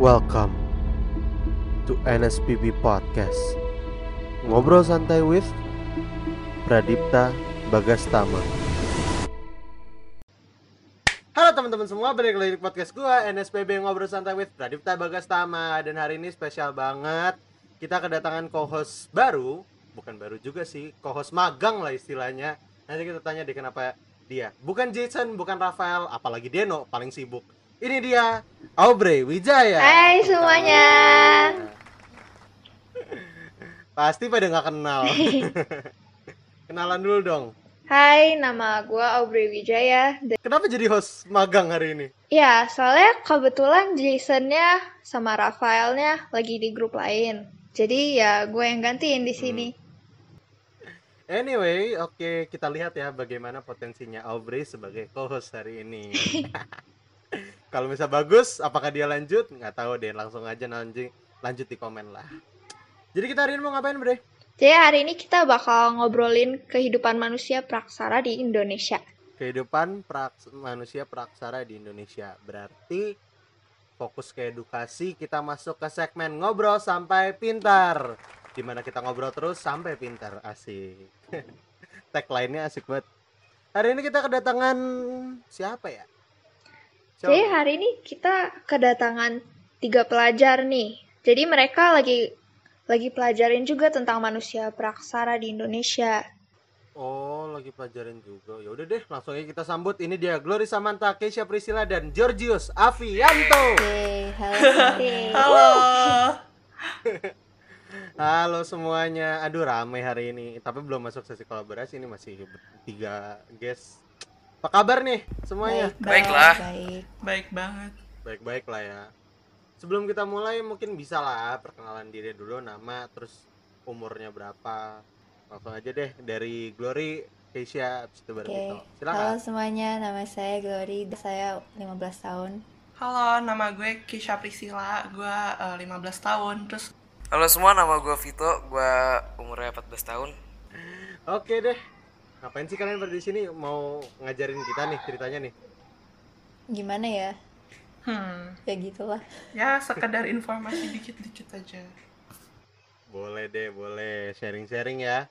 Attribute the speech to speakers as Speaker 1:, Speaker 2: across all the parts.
Speaker 1: Welcome to NSPB Podcast. Ngobrol santai with Pradipta Bagastama. Halo teman-teman semua, balik lagi di podcast gua NSPB Ngobrol Santai with Pradipta Bagastama dan hari ini spesial banget. Kita kedatangan co-host baru, bukan baru juga sih, co-host magang lah istilahnya. Nanti kita tanya deh kenapa dia. Bukan Jason, bukan Rafael, apalagi Deno paling sibuk. Ini dia Aubrey Wijaya.
Speaker 2: Hai semuanya.
Speaker 1: Pasti pada nggak kenal. Kenalan dulu dong.
Speaker 2: Hai, nama gua Aubrey Wijaya.
Speaker 1: Kenapa jadi host magang hari ini?
Speaker 2: Ya, soalnya kebetulan Jasonnya sama Rafaelnya lagi di grup lain. Jadi ya gue yang gantiin di sini.
Speaker 1: Anyway, oke kita lihat ya bagaimana potensinya Aubrey sebagai co-host hari ini. Kalau misal bagus, apakah dia lanjut? Nggak tahu deh, langsung aja lanjut lanjut di komen lah. Jadi kita hari ini mau ngapain, Bre?
Speaker 2: Jadi hari ini kita bakal ngobrolin kehidupan manusia praksara di Indonesia.
Speaker 1: Kehidupan praks- manusia praksara di Indonesia. Berarti fokus ke edukasi, kita masuk ke segmen ngobrol sampai pintar. Di mana kita ngobrol terus sampai pintar, asik. Tagline-nya asik banget. Hari ini kita kedatangan siapa ya? Siapa?
Speaker 2: Jadi hari ini kita kedatangan tiga pelajar nih. Jadi mereka lagi lagi pelajarin juga tentang manusia praksara di Indonesia.
Speaker 1: Oh, lagi pelajarin juga. Ya udah deh, langsung aja kita sambut. Ini dia Glory Samantha, Keisha Priscilla dan Georgius Avianto.
Speaker 3: Oke, halo.
Speaker 2: Halo.
Speaker 1: Halo semuanya. Aduh ramai hari ini. Tapi belum masuk sesi kolaborasi ini masih tiga guest. Apa kabar nih semuanya?
Speaker 3: Baik,
Speaker 4: Baiklah.
Speaker 3: Baik.
Speaker 4: Baik banget.
Speaker 1: Baik-baik lah ya. Sebelum kita mulai mungkin bisa lah perkenalan diri dulu nama terus umurnya berapa. Langsung aja deh dari Glory Keisha habis itu baru
Speaker 3: Oke.
Speaker 1: gitu.
Speaker 3: Halo
Speaker 1: Silakan.
Speaker 3: semuanya, nama saya Glory. Saya 15 tahun.
Speaker 4: Halo, nama gue Kisha Priscilla. Gue eh, 15 tahun. Terus
Speaker 5: Halo semua, nama gue Vito, gue umurnya 14 tahun.
Speaker 1: Oke deh. Ngapain sih kalian pada di sini mau ngajarin kita nih ceritanya nih?
Speaker 3: Gimana ya?
Speaker 4: hmm,
Speaker 3: Ya gitulah.
Speaker 4: ya sekedar informasi dikit-dikit aja.
Speaker 1: Boleh deh, boleh sharing-sharing ya.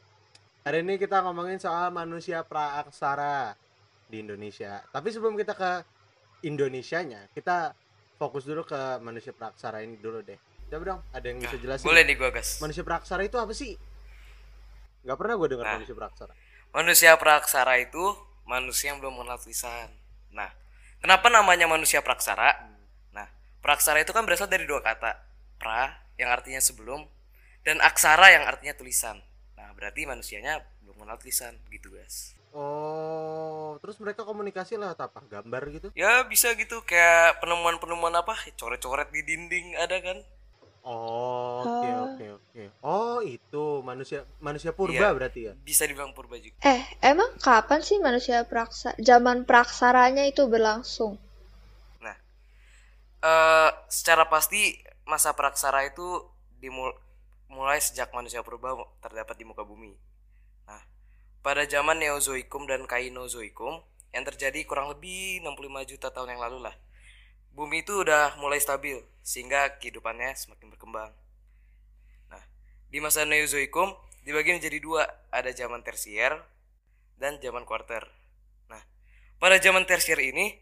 Speaker 1: Hari ini kita ngomongin soal manusia praaksara di Indonesia. Tapi sebelum kita ke Indonesianya, kita fokus dulu ke manusia praaksara ini dulu deh. Coba dong, ada yang bisa jelasin?
Speaker 5: Boleh nih gue gas.
Speaker 1: Manusia praaksara itu apa sih? Gak pernah gue dengar
Speaker 5: Nah.
Speaker 1: manusia praaksara.
Speaker 5: Manusia praksara itu manusia yang belum mengenal tulisan. Nah, kenapa namanya manusia praksara? Nah, praksara itu kan berasal dari dua kata. Pra yang artinya sebelum dan aksara yang artinya tulisan. Nah, berarti manusianya belum mengenal tulisan gitu, guys.
Speaker 1: Oh, terus mereka komunikasi lewat apa? Gambar gitu?
Speaker 5: Ya bisa gitu kayak penemuan-penemuan apa? Coret-coret di dinding ada kan?
Speaker 1: Oh, oke
Speaker 2: Ah.
Speaker 1: oke oke. Oh, itu manusia manusia purba
Speaker 5: Iya.
Speaker 1: berarti ya?
Speaker 5: Bisa dibilang purba juga.
Speaker 2: Eh, emang kapan sih manusia praksara zaman praksaranya itu berlangsung?
Speaker 5: Nah, eh secara pasti masa praksara itu dimul mulai sejak manusia purba terdapat di muka bumi. Nah, pada zaman Neozoikum dan Kainozoikum yang terjadi kurang lebih 65 juta tahun yang lalu lah. Bumi itu udah mulai stabil sehingga kehidupannya semakin berkembang. Nah, di masa Neozoikum dibagi menjadi dua, ada zaman tersier dan zaman kuarter. Nah, pada zaman tersier ini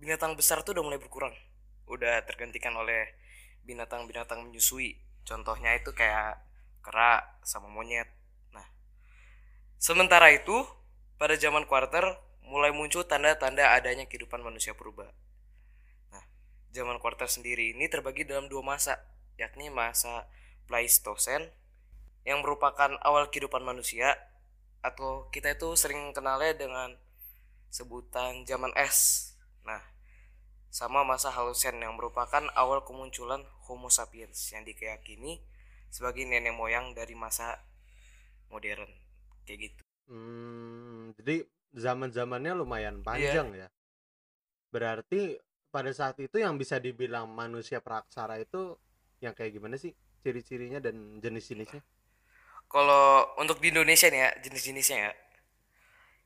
Speaker 5: binatang besar tuh udah mulai berkurang. Udah tergantikan oleh binatang-binatang menyusui. Contohnya itu kayak kera sama monyet. Nah, sementara itu pada zaman kuarter mulai muncul tanda-tanda adanya kehidupan manusia purba. Zaman kuarter sendiri ini terbagi dalam dua masa, yakni masa Pleistosen yang merupakan awal kehidupan manusia atau kita itu sering kenalnya dengan sebutan zaman es. Nah, sama masa Halosen yang merupakan awal kemunculan Homo sapiens yang dikeyakini sebagai nenek moyang dari masa modern. Kayak gitu.
Speaker 1: Hmm, jadi zaman-zamannya lumayan panjang ya. Berarti pada saat itu yang bisa dibilang manusia praksara itu yang kayak gimana sih ciri-cirinya dan jenis-jenisnya?
Speaker 5: Kalau untuk di Indonesia nih ya, jenis-jenisnya ya.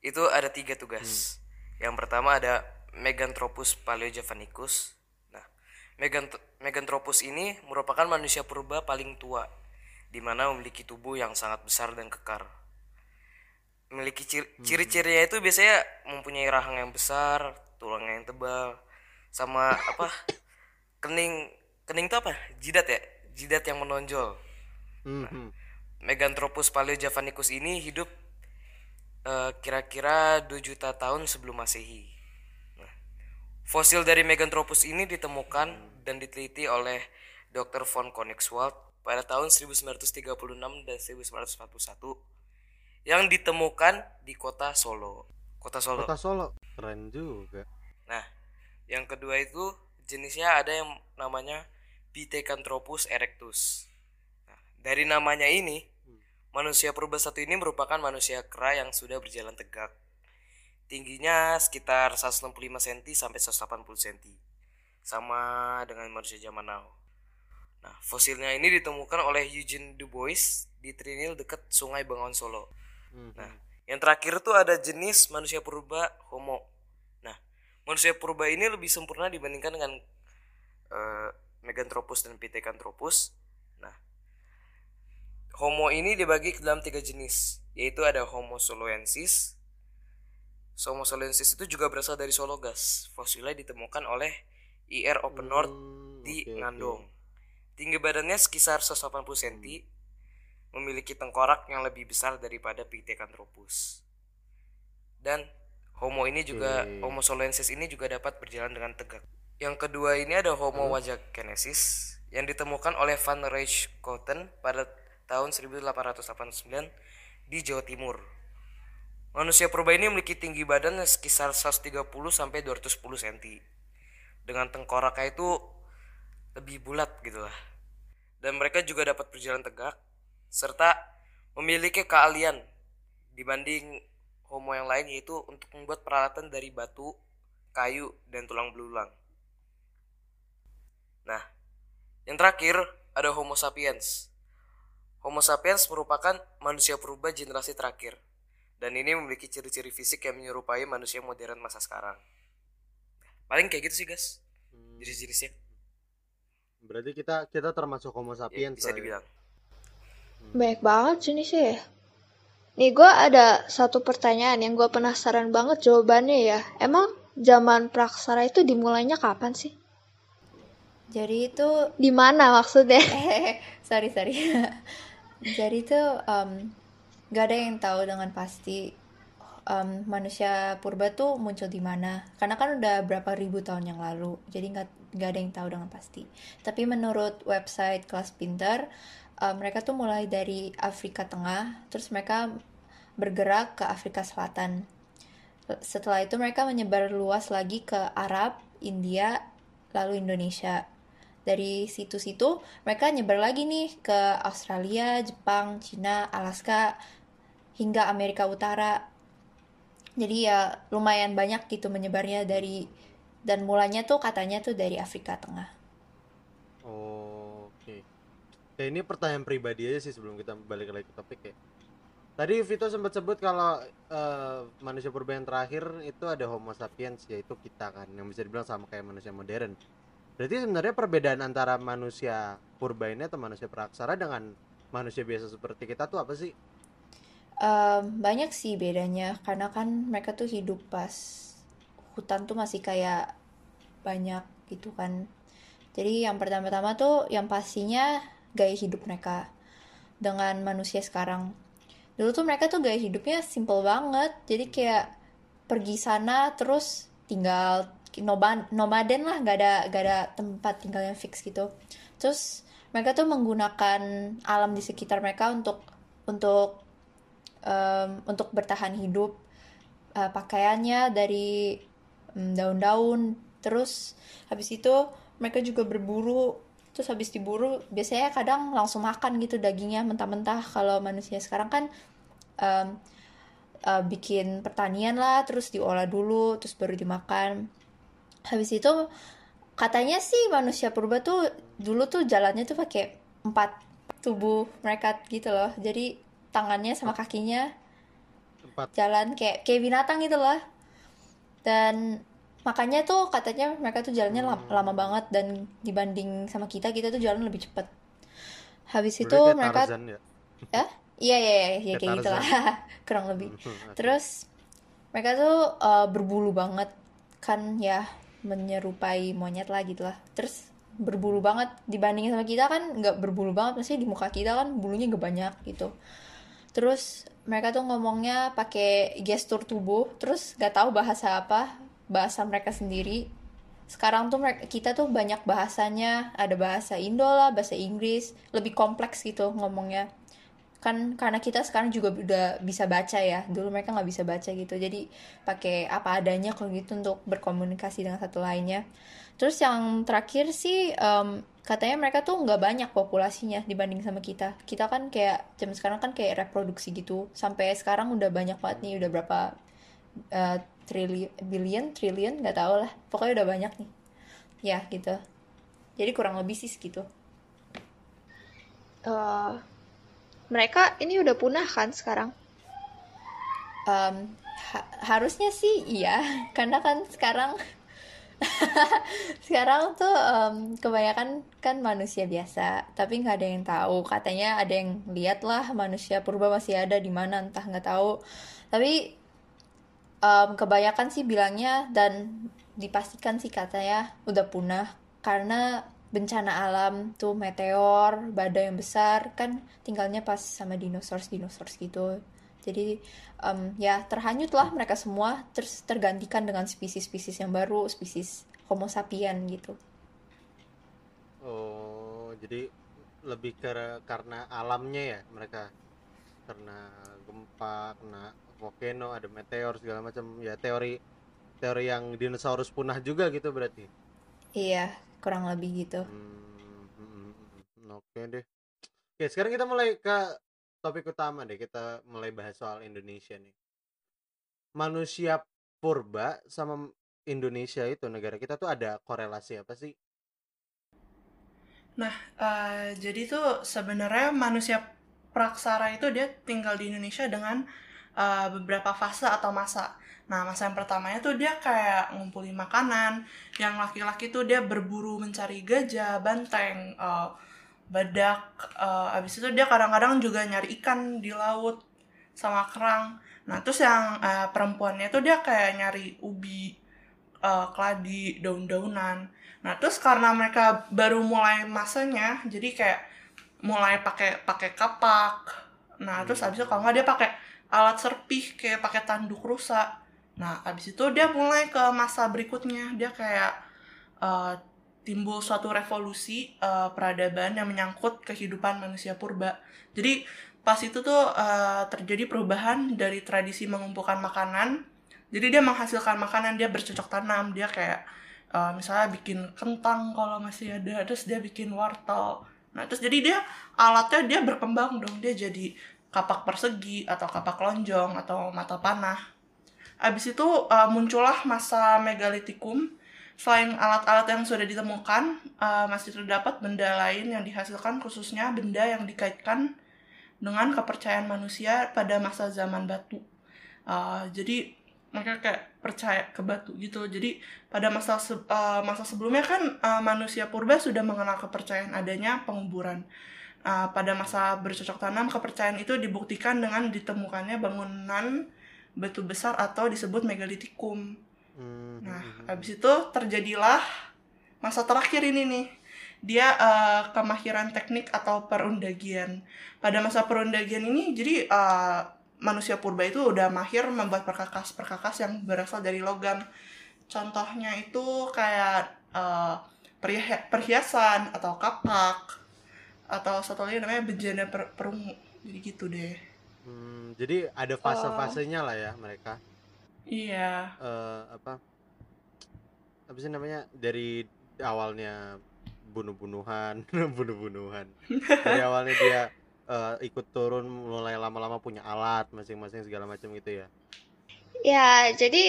Speaker 5: Itu ada tiga tugas. Yang pertama ada Meganthropus paleojavanicus. Nah, Megant- Meganthropus ini merupakan manusia purba paling tua, di mana memiliki tubuh yang sangat besar dan kekar. Memiliki ciri- ciri-cirinya itu biasanya mempunyai rahang yang besar, tulang yang tebal, sama apa? Kening, kening itu apa? Jidat ya? Jidat yang menonjol.
Speaker 1: Mhm.
Speaker 5: Meganthropus paleojavanicus ini hidup eh, kira-kira 2 juta tahun sebelum Masehi. Nah, fosil dari Meganthropus ini ditemukan dan diteliti oleh Dr. von Koenigswald pada tahun 1936 dan 1941 yang ditemukan di kota Solo. Kota Solo.
Speaker 1: Kota Solo keren juga.
Speaker 5: Yang kedua itu jenisnya ada yang namanya Pithecanthropus erectus. Nah, dari namanya ini, manusia purba satu ini merupakan manusia kera yang sudah berjalan tegak. Tingginya sekitar 165 cm sampai 180 cm. Sama dengan manusia zaman now. Nah, fosilnya ini ditemukan oleh Eugene Du Bois di Trinil dekat Sungai Bengawan Solo.
Speaker 1: Mhm.
Speaker 5: Nah, yang terakhir tuh ada jenis manusia purba Homo. Manusia purba ini lebih sempurna dibandingkan dengan eh, Meganthropus dan Pithecanthropus. Nah, Homo ini dibagi ke dalam tiga jenis, yaitu ada Homo soloensis. Homo soloensis itu juga berasal dari Sologas. Fosilnya ditemukan oleh IR Open North
Speaker 1: Hmm,
Speaker 5: di
Speaker 1: oke, oke.
Speaker 5: Ngandong. Tinggi badannya sekitar 180 cm, memiliki tengkorak yang lebih besar daripada Pithecanthropus. Dan Homo ini juga. Homo soloensis ini juga dapat berjalan dengan tegak. Yang kedua ini ada Homo wajakensis yang ditemukan oleh Van Reichskoten pada tahun 1889 di Jawa Timur. Manusia purba ini memiliki tinggi badan sekitar 130 sampai 210 cm. Dengan tengkoraknya itu lebih bulat gitu lah. Dan mereka juga dapat berjalan tegak serta memiliki keahlian dibanding homo yang lain yaitu untuk membuat peralatan dari batu, kayu, dan tulang belulang. Nah, yang terakhir ada Homo sapiens. Homo sapiens merupakan manusia purba generasi terakhir dan ini memiliki ciri-ciri fisik yang menyerupai manusia modern masa sekarang. Paling kayak gitu sih guys,
Speaker 1: Hmm,
Speaker 5: ciri-cirisnya.
Speaker 1: Berarti kita kita termasuk Homo
Speaker 5: Ya,
Speaker 1: sapiens
Speaker 5: bisa
Speaker 1: lah ya.
Speaker 5: dibilang.
Speaker 2: Banyak banget jenisnya ya. Nih gue ada satu pertanyaan yang gue penasaran banget jawabannya ya. Emang zaman praksara itu dimulainya kapan sih?
Speaker 3: Jadi itu
Speaker 2: Di mana maksudnya?
Speaker 3: eh sorry sorry. Jadi itu em, gak ada yang tahu dengan pasti em, manusia purba tuh muncul di mana. Karena kan udah berapa ribu tahun yang lalu. Jadi nggak nggak ada yang tahu dengan pasti. Tapi menurut website kelas pinter, em, mereka tuh mulai dari Afrika Tengah, terus mereka bergerak ke Afrika Selatan. Setelah itu mereka menyebar luas lagi ke Arab, India, lalu Indonesia. Dari situ-situ mereka nyebar lagi nih ke Australia, Jepang, Cina, Alaska, hingga Amerika Utara. Jadi ya lumayan banyak gitu menyebarnya dari dan mulanya tuh katanya tuh dari Afrika Tengah.
Speaker 1: Oh. Ya, ini pertanyaan pribadi aja sih sebelum kita balik lagi ke topik ya. Tadi Vito sempat sebut kalau eh, manusia purba yang terakhir itu ada Homo sapiens yaitu kita kan yang bisa dibilang sama kayak manusia modern. Berarti sebenarnya perbedaan antara manusia purba ini atau manusia praksara dengan manusia biasa seperti kita tuh apa sih?
Speaker 3: Em, banyak sih bedanya karena kan mereka tuh hidup pas hutan tuh masih kayak banyak gitu kan. Jadi yang pertama-tama tuh yang pastinya gaya hidup mereka dengan manusia sekarang. Dulu tuh mereka tuh gaya hidupnya simple banget. Jadi kayak pergi sana terus tinggal nomaden lah, gak ada gak ada tempat tinggal yang fix gitu. Terus mereka tuh menggunakan alam di sekitar mereka untuk untuk em, untuk bertahan hidup. Eh, pakaiannya dari daun-daun. Terus habis itu mereka juga berburu. Terus habis diburu biasanya kadang langsung makan gitu dagingnya mentah-mentah. Kalau manusia sekarang kan em, eh, bikin pertanian lah, terus diolah dulu, terus baru dimakan. Habis itu katanya sih manusia purba tuh dulu tuh jalannya tuh pakai empat tubuh mereka gitu loh. Jadi tangannya sama kakinya
Speaker 1: Tempat
Speaker 3: jalan kayak kayak binatang gitu lah. Dan makanya tuh katanya mereka tuh jalannya lam-
Speaker 1: Hmm.
Speaker 3: lama banget dan dibanding sama kita kita tuh jalan lebih cepet. Habis itu
Speaker 1: kayak
Speaker 3: mereka
Speaker 1: Tarzan ya.
Speaker 3: ya iya iya iya ya,
Speaker 1: Kayak
Speaker 3: kayak gitu lah. Kurang lebih. Terus mereka tuh uh, berbulu banget kan ya menyerupai monyet lah gitu lah. Terus berbulu banget. Dibandingin sama kita kan nggak berbulu banget. Maksudnya di muka kita kan bulunya gak banyak gitu. Terus mereka tuh ngomongnya pakai gestur tubuh. Terus gak tahu bahasa apa bahasa mereka sendiri. Sekarang tuh mereka kita tuh banyak bahasanya. Ada bahasa Indo lah bahasa Inggris. Lebih kompleks gitu ngomongnya. Kan karena kita sekarang juga udah bisa baca ya. Dulu mereka nggak bisa baca gitu. Jadi pakai apa adanya kalau gitu untuk berkomunikasi dengan satu lainnya. Terus yang terakhir sih em, katanya mereka tuh nggak banyak populasinya dibanding sama kita. Kita kan kayak jam sekarang kan kayak reproduksi gitu. Sampai sekarang udah banyak banget nih udah berapa eh, triliun billion triliun nggak tahu lah. Pokoknya udah banyak nih. Ya gitu. Jadi kurang lebih sih segitu.
Speaker 2: Eh, mereka ini udah punah kan sekarang?
Speaker 3: Em, ha- harusnya sih iya. Karena kan sekarang sekarang tuh em, kebanyakan kan manusia biasa. Tapi nggak ada yang tahu. Katanya ada yang lihat lah manusia purba masih ada di mana entah nggak tahu. Tapi em, kebanyakan sih bilangnya dan dipastikan sih katanya udah punah. Karena bencana alam tuh meteor badai yang besar kan tinggalnya pas sama dinosaurus dinosaurus gitu. Jadi em, ya terhanyut lah mereka semua terus tergantikan dengan spesies-spesies yang baru spesies Homo sapien gitu.
Speaker 1: Oh, jadi lebih ke karena alamnya ya mereka. Karena gempa, kena volcano, ada meteor segala macam. Ya teori teori yang dinosaurus punah juga gitu berarti.
Speaker 3: iya kurang lebih gitu
Speaker 1: Hmm, hmm, hmm, oke deh. Oke, sekarang kita mulai ke topik utama deh. Kita mulai bahas soal Indonesia nih. Manusia purba sama Indonesia itu negara kita tuh ada korelasi apa sih?
Speaker 4: Nah, eh, jadi tuh sebenarnya manusia praksara itu dia tinggal di Indonesia dengan eh, beberapa fase atau masa. Nah, masa yang pertamanya tuh dia kayak ngumpulin makanan. Yang laki-laki tuh dia berburu mencari gajah, banteng, eh, badak. eh, abis itu dia kadang-kadang juga nyari ikan di laut sama kerang. Nah, terus yang eh, perempuannya tuh dia kayak nyari ubi, eh, keladi, daun-daunan. Nah, terus karena mereka baru mulai masanya, jadi kayak mulai pakai pakai kapak. Nah, terus habis itu kalau nggak dia pakai alat serpih kayak pakai tanduk rusa. Nah, habis itu dia mulai ke masa berikutnya, dia kayak eh, timbul suatu revolusi eh, peradaban yang menyangkut kehidupan manusia purba. Jadi pas itu tuh eh, terjadi perubahan dari tradisi mengumpulkan makanan. Jadi dia menghasilkan makanan, dia bercocok tanam, dia kayak eh, misalnya bikin kentang kalau masih ada, terus dia bikin wortel. Nah, terus jadi dia alatnya dia berkembang dong, dia jadi kapak persegi atau kapak lonjong atau mata panah. Abis itu uh, muncullah masa megalitikum. Selain alat-alat yang sudah ditemukan, uh, masih terdapat benda lain yang dihasilkan khususnya benda yang dikaitkan dengan kepercayaan manusia pada masa zaman batu. Uh, jadi mereka kayak percaya ke batu gitu. Jadi pada masa se- uh, masa sebelumnya kan uh, manusia purba sudah mengenal kepercayaan adanya penguburan. Uh, pada masa bercocok tanam, kepercayaan itu dibuktikan dengan ditemukannya bangunan batu besar atau disebut megalitikum.
Speaker 1: Hmm,
Speaker 4: Nah, habis itu terjadilah masa terakhir ini nih. Dia eh, kemahiran teknik atau perundagian. Pada masa perundagian ini, jadi eh, manusia purba itu udah mahir membuat perkakas-perkakas yang berasal dari logam. Contohnya itu kayak perhi- perhiasan atau kapak atau satu lagi namanya bejana per- perungu. Jadi gitu deh.
Speaker 1: Hmm, jadi ada fase-fasenya lah ya mereka.
Speaker 4: Iya.
Speaker 1: eh apa? Apa sih namanya? Dari awalnya bunuh-bunuhan, bunuh-bunuhan. Dari awalnya dia eh, ikut turun mulai lama-lama punya alat masing-masing segala macam gitu ya.
Speaker 2: Ya, jadi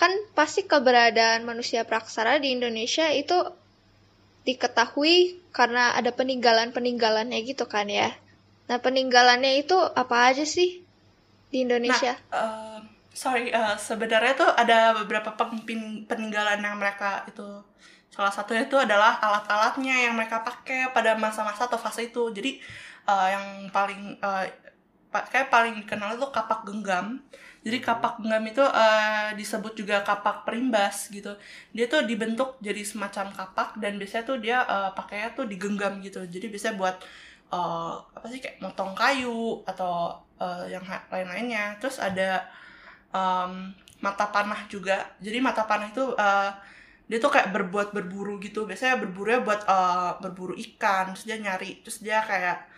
Speaker 2: kan pasti keberadaan manusia praksara di Indonesia itu diketahui karena ada peninggalan-peninggalannya gitu kan ya. Nah, peninggalannya itu apa aja sih di Indonesia?
Speaker 4: eh, sorry uh, sebenarnya tuh ada beberapa pengpin- peninggalan yang mereka itu salah satunya itu adalah alat-alatnya yang mereka pakai pada masa-masa atau fase itu jadi uh, yang paling uh, kayak paling dikenal itu kapak genggam. Jadi kapak genggam itu uh, disebut juga kapak perimbas gitu. Dia tuh dibentuk jadi semacam kapak dan biasanya tuh dia uh, pakainya tuh digenggam gitu. Jadi biasanya buat uh, apa sih kayak motong kayu atau uh, yang lain-lainnya. Terus ada um, mata panah juga. Jadi mata panah itu uh, dia tuh kayak berbuat berburu gitu. Biasanya berburunya buat uh, berburu ikan. Terus dia nyari terus dia kayak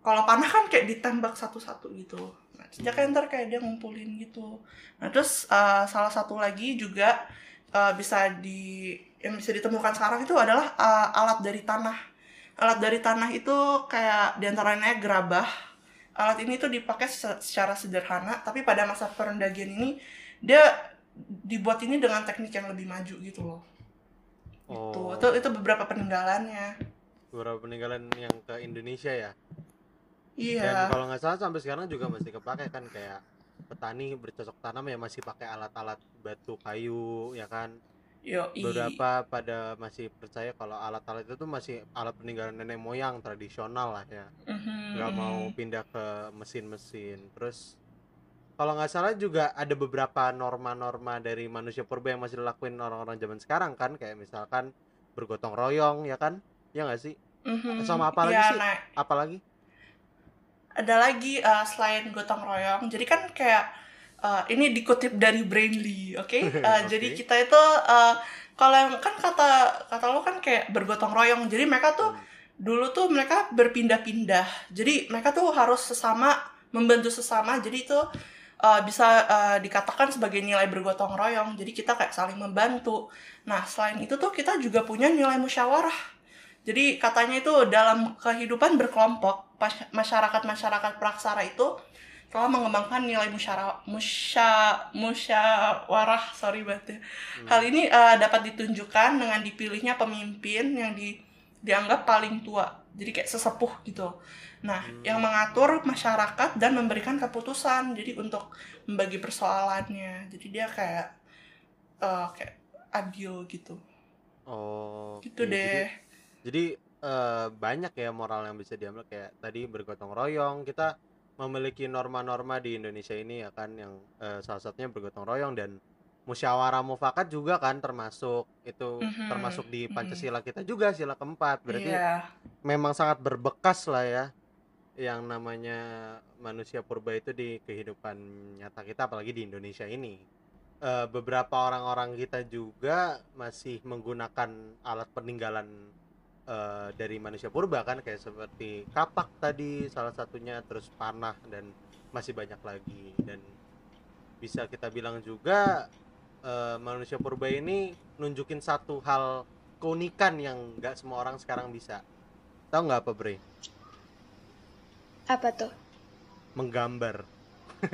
Speaker 4: kalau panah kan kayak ditembak satu-satu gitu. Nah, dia kayak ntar kayak dia ngumpulin gitu. Nah terus uh, salah satu lagi juga uh, bisa di yang bisa ditemukan sekarang itu adalah uh, alat dari tanah. Alat dari tanah itu kayak di antaranya gerabah. Alat ini tuh dipakai se- secara sederhana tapi pada masa perendagian ini dia dibuat ini dengan teknik yang lebih maju gitu loh.
Speaker 1: Oh,
Speaker 4: itu itu beberapa peninggalannya.
Speaker 1: Beberapa peninggalan yang ke Indonesia ya. Dan
Speaker 4: iya
Speaker 1: kalau nggak salah sampai sekarang juga masih kepake kan kayak petani bercocok tanam ya masih pakai alat-alat batu kayu ya kan.
Speaker 4: yo
Speaker 1: Beberapa pada masih percaya kalau alat-alat itu tuh masih alat peninggalan nenek moyang tradisional lah ya. nggak mau pindah ke mesin-mesin. Terus kalau nggak salah juga ada beberapa norma-norma dari manusia purba yang masih dilakuin orang-orang zaman sekarang kan kayak misalkan bergotong royong ya kan ya nggak sih sama apa lagi
Speaker 4: Iya,
Speaker 1: sih?
Speaker 4: nah,
Speaker 1: apalagi
Speaker 4: ada lagi uh, selain gotong royong jadi kan kayak uh, ini dikutip dari Brainly oke Uh,
Speaker 1: Oke.
Speaker 4: jadi kita itu uh, kalau yang kan kata kata lo kan kayak bergotong royong jadi mereka tuh
Speaker 1: Hmm.
Speaker 4: dulu tuh mereka berpindah-pindah jadi mereka tuh harus sesama membantu sesama jadi itu uh, bisa uh, dikatakan sebagai nilai bergotong royong jadi kita kayak saling membantu nah selain itu tuh kita juga punya nilai musyawarah jadi katanya itu dalam kehidupan berkelompok masyarakat-masyarakat praksara itu telah mengembangkan nilai musyara musya musyawarah sorry banget ya. Hal ini eh, dapat ditunjukkan dengan dipilihnya pemimpin yang di, dianggap paling tua. Jadi kayak sesepuh gitu. Nah, yang mengatur masyarakat dan memberikan keputusan. Jadi untuk membagi persoalannya. Jadi dia kayak eh, kayak adil gitu.
Speaker 1: oh
Speaker 4: Gitu
Speaker 1: oke.
Speaker 4: deh.
Speaker 1: jadi, jadi, eh, banyak ya moral yang bisa diambil kayak tadi bergotong royong kita memiliki norma-norma di Indonesia ini ya kan yang eh, salah satunya bergotong royong dan musyawarah mufakat juga kan termasuk itu
Speaker 4: Mhm,
Speaker 1: termasuk di
Speaker 4: mhm.
Speaker 1: Pancasila kita juga sila keempat berarti
Speaker 4: Iya.
Speaker 1: memang sangat berbekas lah ya yang namanya manusia purba itu di kehidupan nyata kita apalagi di Indonesia ini Eh, beberapa orang-orang kita juga masih menggunakan alat peninggalan eh, dari manusia purba kan kayak seperti kapak tadi salah satunya terus panah dan masih banyak lagi dan bisa kita bilang juga eh, manusia purba ini nunjukin satu hal keunikan yang nggak semua orang sekarang bisa tahu nggak apa Bre?
Speaker 2: Apa tuh?
Speaker 1: menggambar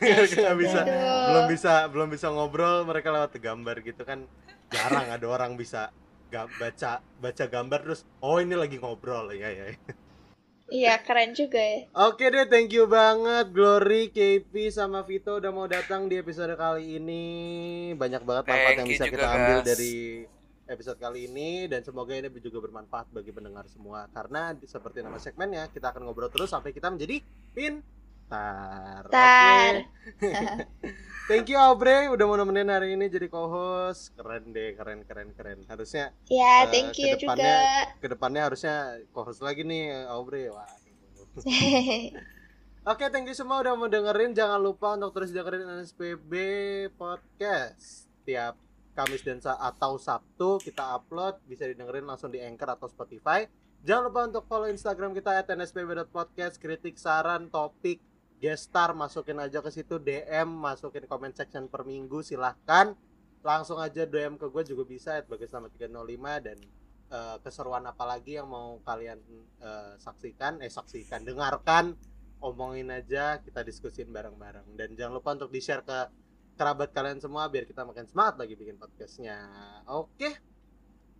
Speaker 1: nggak bisa
Speaker 2: Aduh.
Speaker 1: belum bisa belum bisa ngobrol mereka lewat gambar gitu kan jarang ada orang bisa ga- baca baca gambar terus oh ini lagi ngobrol ya ya
Speaker 2: Iya, keren juga ya.
Speaker 1: Oke deh, thank you banget Glory, KP, sama Vito udah mau datang di episode kali ini. Banyak banget manfaat
Speaker 5: Thank
Speaker 1: yang bisa
Speaker 5: juga,
Speaker 1: kita ambil
Speaker 5: guys.
Speaker 1: dari episode kali ini dan semoga ini juga bermanfaat bagi pendengar semua karena seperti nama segmennya kita akan ngobrol terus sampai kita menjadi pintar.
Speaker 2: Tar.
Speaker 1: Oke. thank you Aubrey udah mau nemenin hari ini jadi co-host. Keren deh, keren keren keren. Harusnya
Speaker 2: Ya,
Speaker 1: Eh,
Speaker 2: thank you
Speaker 1: kedepannya-
Speaker 2: juga.
Speaker 1: ke depannya harusnya co-host lagi nih Aubrey. Wah. Oke, thank you semua udah mau dengerin. Jangan lupa untuk terus dengerin NSPB Podcast. Tiap Kamis dan Sa- atau Sabtu kita upload bisa didengerin langsung di Anchor atau Spotify. Jangan lupa untuk follow Instagram kita @nspb.podcast, kritik, saran, topik, guest star masukin aja ke situ DM, masukin comment section per minggu silahkan. Langsung aja DM ke gue juga bisa @bagasama305 dan eh, keseruan apa lagi yang mau kalian eh, saksikan, eh saksikan, dengarkan omongin aja kita diskusin bareng-bareng. Dan jangan lupa untuk di share ke kerabat kalian semua biar kita makin semangat lagi bikin podcastnya. Oke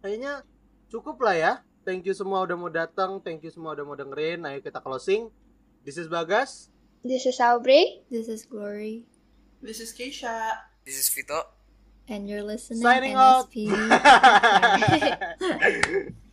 Speaker 1: kayaknya cukup lah ya. Thank you semua udah mau datang thank you semua udah mau dengerin. Ayo kita closing. This is Bagas
Speaker 2: This is Aubrey.
Speaker 3: This is Glory.
Speaker 4: This is Keisha.
Speaker 5: This is Fito.
Speaker 3: And you're listening
Speaker 1: to
Speaker 3: NSP.